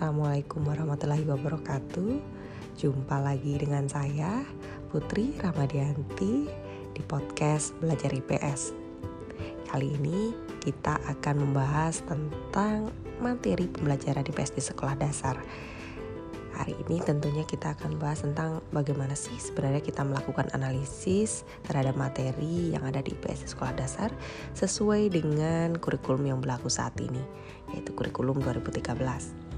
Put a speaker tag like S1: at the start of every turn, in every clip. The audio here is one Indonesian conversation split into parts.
S1: Assalamualaikum warahmatullahi wabarakatuh. Jumpa lagi dengan saya Putri Ramadianti di podcast Belajar IPS. Kali ini kita akan membahas tentang materi pembelajaran IPS di sekolah dasar. Hari ini tentunya kita akan bahas tentang bagaimana sih sebenarnya kita melakukan analisis terhadap materi yang ada di IPS di sekolah dasar sesuai dengan kurikulum yang berlaku saat ini, yaitu kurikulum 2013.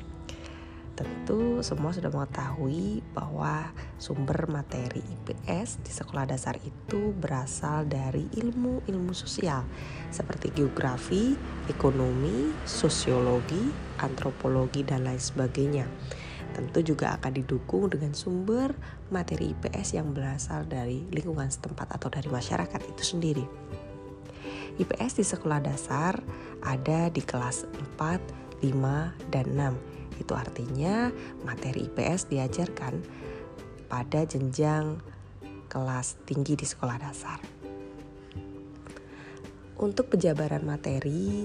S1: Tentu semua sudah mengetahui bahwa sumber materi IPS di sekolah dasar itu berasal dari ilmu-ilmu sosial seperti geografi, ekonomi, sosiologi, antropologi, dan lain sebagainya. Tentu juga akan didukung dengan sumber materi IPS yang berasal dari lingkungan setempat atau dari masyarakat itu sendiri. IPS di sekolah dasar ada di kelas 4, 5, dan 6 itu artinya materi IPS diajarkan pada jenjang kelas tinggi di sekolah dasar. Untuk penjabaran materi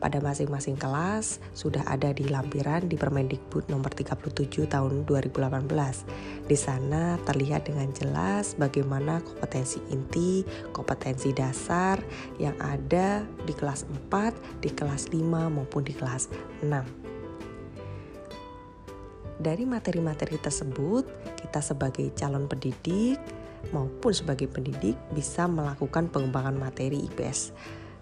S1: pada masing-masing kelas sudah ada di lampiran di Permendikbud nomor 37 tahun 2018. Di sana terlihat dengan jelas bagaimana kompetensi inti, kompetensi dasar yang ada di kelas 4, di kelas 5 maupun di kelas 6 dari materi-materi tersebut, kita sebagai calon pendidik maupun sebagai pendidik bisa melakukan pengembangan materi IPS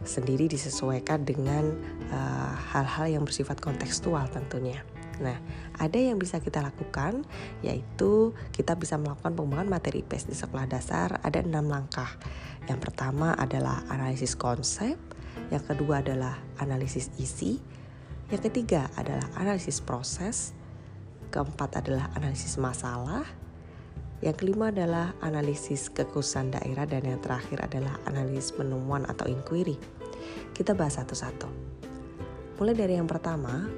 S1: sendiri disesuaikan dengan eh, hal-hal uh, yang bersifat kontekstual tentunya. Nah, ada yang bisa kita lakukan yaitu kita bisa melakukan pengembangan materi IPS di sekolah dasar ada enam langkah. Yang pertama adalah analisis konsep, yang kedua adalah analisis isi, yang ketiga adalah analisis proses, keempat adalah analisis masalah, yang kelima adalah analisis kekhususan daerah dan yang terakhir adalah analisis penemuan atau inquiry. Kita bahas satu-satu. Mulai dari yang pertama,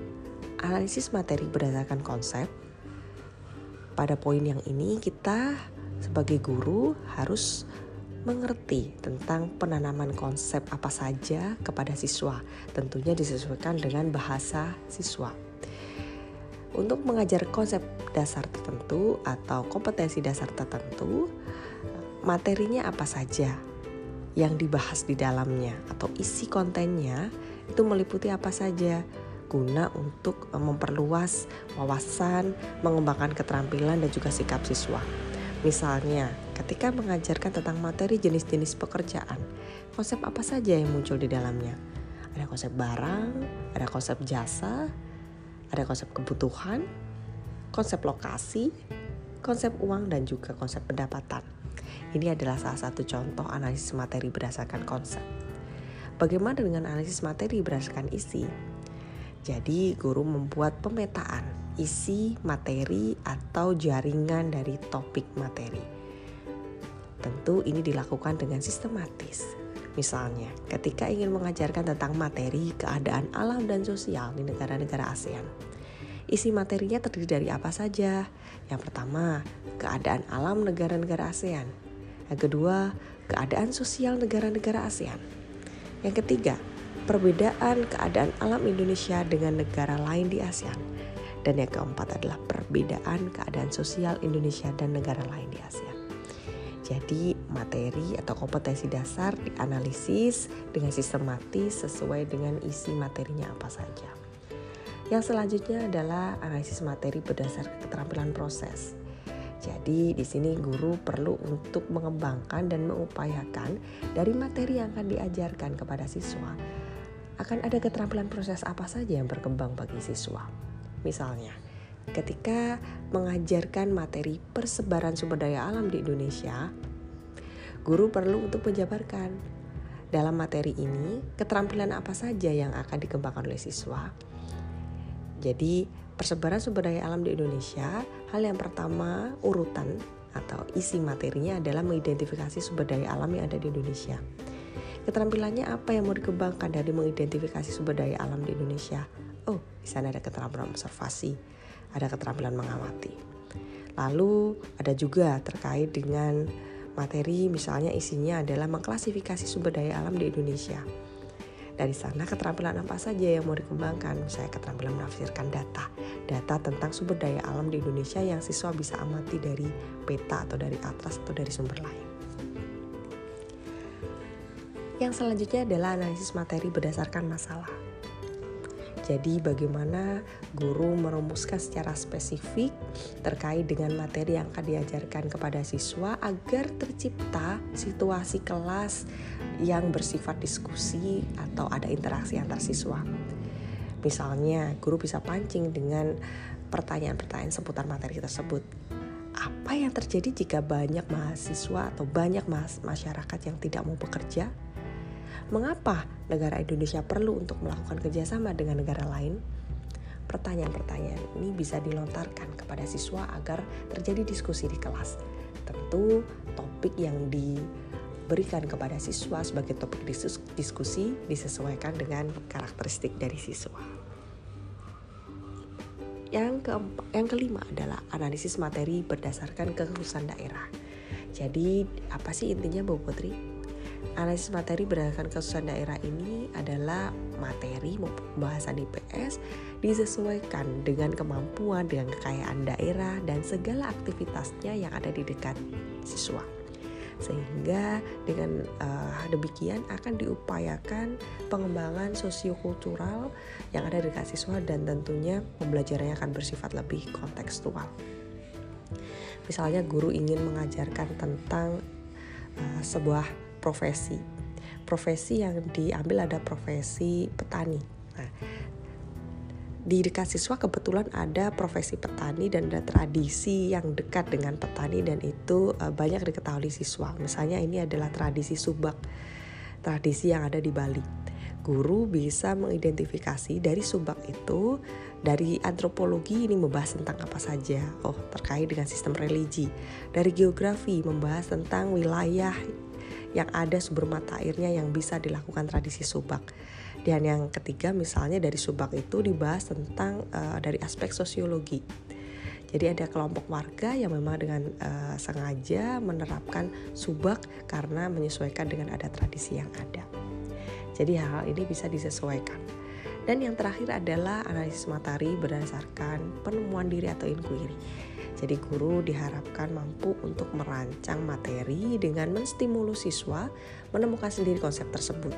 S1: analisis materi berdasarkan konsep. Pada poin yang ini kita sebagai guru harus mengerti tentang penanaman konsep apa saja kepada siswa. Tentunya disesuaikan dengan bahasa siswa untuk mengajar konsep dasar tertentu atau kompetensi dasar tertentu, materinya apa saja yang dibahas di dalamnya atau isi kontennya itu meliputi apa saja guna untuk e, memperluas wawasan, mengembangkan keterampilan dan juga sikap siswa. Misalnya, ketika mengajarkan tentang materi jenis-jenis pekerjaan, konsep apa saja yang muncul di dalamnya? Ada konsep barang, ada konsep jasa, ada konsep kebutuhan, konsep lokasi, konsep uang, dan juga konsep pendapatan. Ini adalah salah satu contoh analisis materi berdasarkan konsep. Bagaimana dengan analisis materi berdasarkan isi? Jadi, guru membuat pemetaan isi materi atau jaringan dari topik materi. Tentu ini dilakukan dengan sistematis. Misalnya, ketika ingin mengajarkan tentang materi keadaan alam dan sosial di negara-negara ASEAN. Isi materinya terdiri dari apa saja? Yang pertama, keadaan alam negara-negara ASEAN. Yang kedua, keadaan sosial negara-negara ASEAN. Yang ketiga, perbedaan keadaan alam Indonesia dengan negara lain di ASEAN. Dan yang keempat adalah perbedaan keadaan sosial Indonesia dan negara lain di ASEAN. Jadi materi atau kompetensi dasar dianalisis dengan sistematis sesuai dengan isi materinya apa saja. Yang selanjutnya adalah analisis materi berdasar keterampilan proses. Jadi di sini guru perlu untuk mengembangkan dan mengupayakan dari materi yang akan diajarkan kepada siswa akan ada keterampilan proses apa saja yang berkembang bagi siswa. Misalnya, ketika mengajarkan materi persebaran sumber daya alam di Indonesia, guru perlu untuk menjabarkan dalam materi ini keterampilan apa saja yang akan dikembangkan oleh siswa. Jadi, persebaran sumber daya alam di Indonesia, hal yang pertama urutan atau isi materinya adalah mengidentifikasi sumber daya alam yang ada di Indonesia. Keterampilannya apa yang mau dikembangkan dari mengidentifikasi sumber daya alam di Indonesia? Oh, di sana ada keterampilan observasi, ada keterampilan mengamati. Lalu ada juga terkait dengan materi misalnya isinya adalah mengklasifikasi sumber daya alam di Indonesia. Dari sana keterampilan apa saja yang mau dikembangkan? Misalnya keterampilan menafsirkan data, data tentang sumber daya alam di Indonesia yang siswa bisa amati dari peta atau dari atlas atau dari sumber lain. Yang selanjutnya adalah analisis materi berdasarkan masalah. Jadi bagaimana guru merumuskan secara spesifik terkait dengan materi yang akan diajarkan kepada siswa agar tercipta situasi kelas yang bersifat diskusi atau ada interaksi antar siswa. Misalnya, guru bisa pancing dengan pertanyaan-pertanyaan seputar materi tersebut. Apa yang terjadi jika banyak mahasiswa atau banyak masyarakat yang tidak mau bekerja Mengapa negara Indonesia perlu untuk melakukan kerjasama dengan negara lain? Pertanyaan-pertanyaan ini bisa dilontarkan kepada siswa agar terjadi diskusi di kelas. Tentu topik yang diberikan kepada siswa sebagai topik diskusi disesuaikan dengan karakteristik dari siswa. Yang keempat, yang kelima adalah analisis materi berdasarkan kekhususan daerah. Jadi apa sih intinya Bu Putri? Analisis materi berdasarkan kesusahan daerah ini adalah materi pembahasan IPS disesuaikan dengan kemampuan, dengan kekayaan daerah dan segala aktivitasnya yang ada di dekat siswa. Sehingga dengan uh, demikian akan diupayakan pengembangan sosiokultural yang ada di dekat siswa dan tentunya pembelajarannya akan bersifat lebih kontekstual. Misalnya guru ingin mengajarkan tentang uh, sebuah profesi. Profesi yang diambil ada profesi petani. Nah, di dekat siswa kebetulan ada profesi petani dan ada tradisi yang dekat dengan petani dan itu uh, banyak diketahui siswa. Misalnya ini adalah tradisi subak, tradisi yang ada di Bali. Guru bisa mengidentifikasi dari subak itu dari antropologi ini membahas tentang apa saja. Oh, terkait dengan sistem religi. Dari geografi membahas tentang wilayah yang ada sumber mata airnya yang bisa dilakukan tradisi subak. Dan yang ketiga misalnya dari subak itu dibahas tentang uh, dari aspek sosiologi. Jadi ada kelompok warga yang memang dengan uh, sengaja menerapkan subak karena menyesuaikan dengan ada tradisi yang ada. Jadi -hal ini bisa disesuaikan. Dan yang terakhir adalah analisis materi berdasarkan penemuan diri atau inquiry. Jadi guru diharapkan mampu untuk merancang materi dengan menstimulus siswa menemukan sendiri konsep tersebut.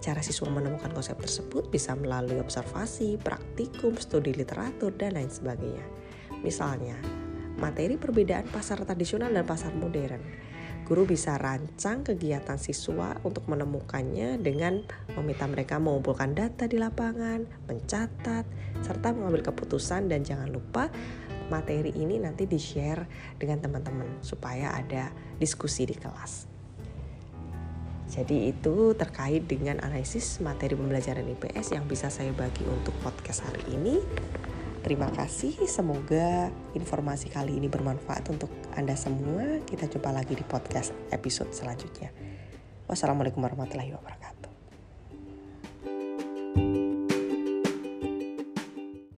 S1: Cara siswa menemukan konsep tersebut bisa melalui observasi, praktikum, studi literatur, dan lain sebagainya. Misalnya, materi perbedaan pasar tradisional dan pasar modern. Guru bisa rancang kegiatan siswa untuk menemukannya dengan meminta mereka mengumpulkan data di lapangan, mencatat, serta mengambil keputusan dan jangan lupa materi ini nanti di-share dengan teman-teman supaya ada diskusi di kelas. Jadi itu terkait dengan analisis materi pembelajaran IPS yang bisa saya bagi untuk podcast hari ini. Terima kasih, semoga informasi kali ini bermanfaat untuk Anda semua. Kita jumpa lagi di podcast episode selanjutnya. Wassalamualaikum warahmatullahi wabarakatuh.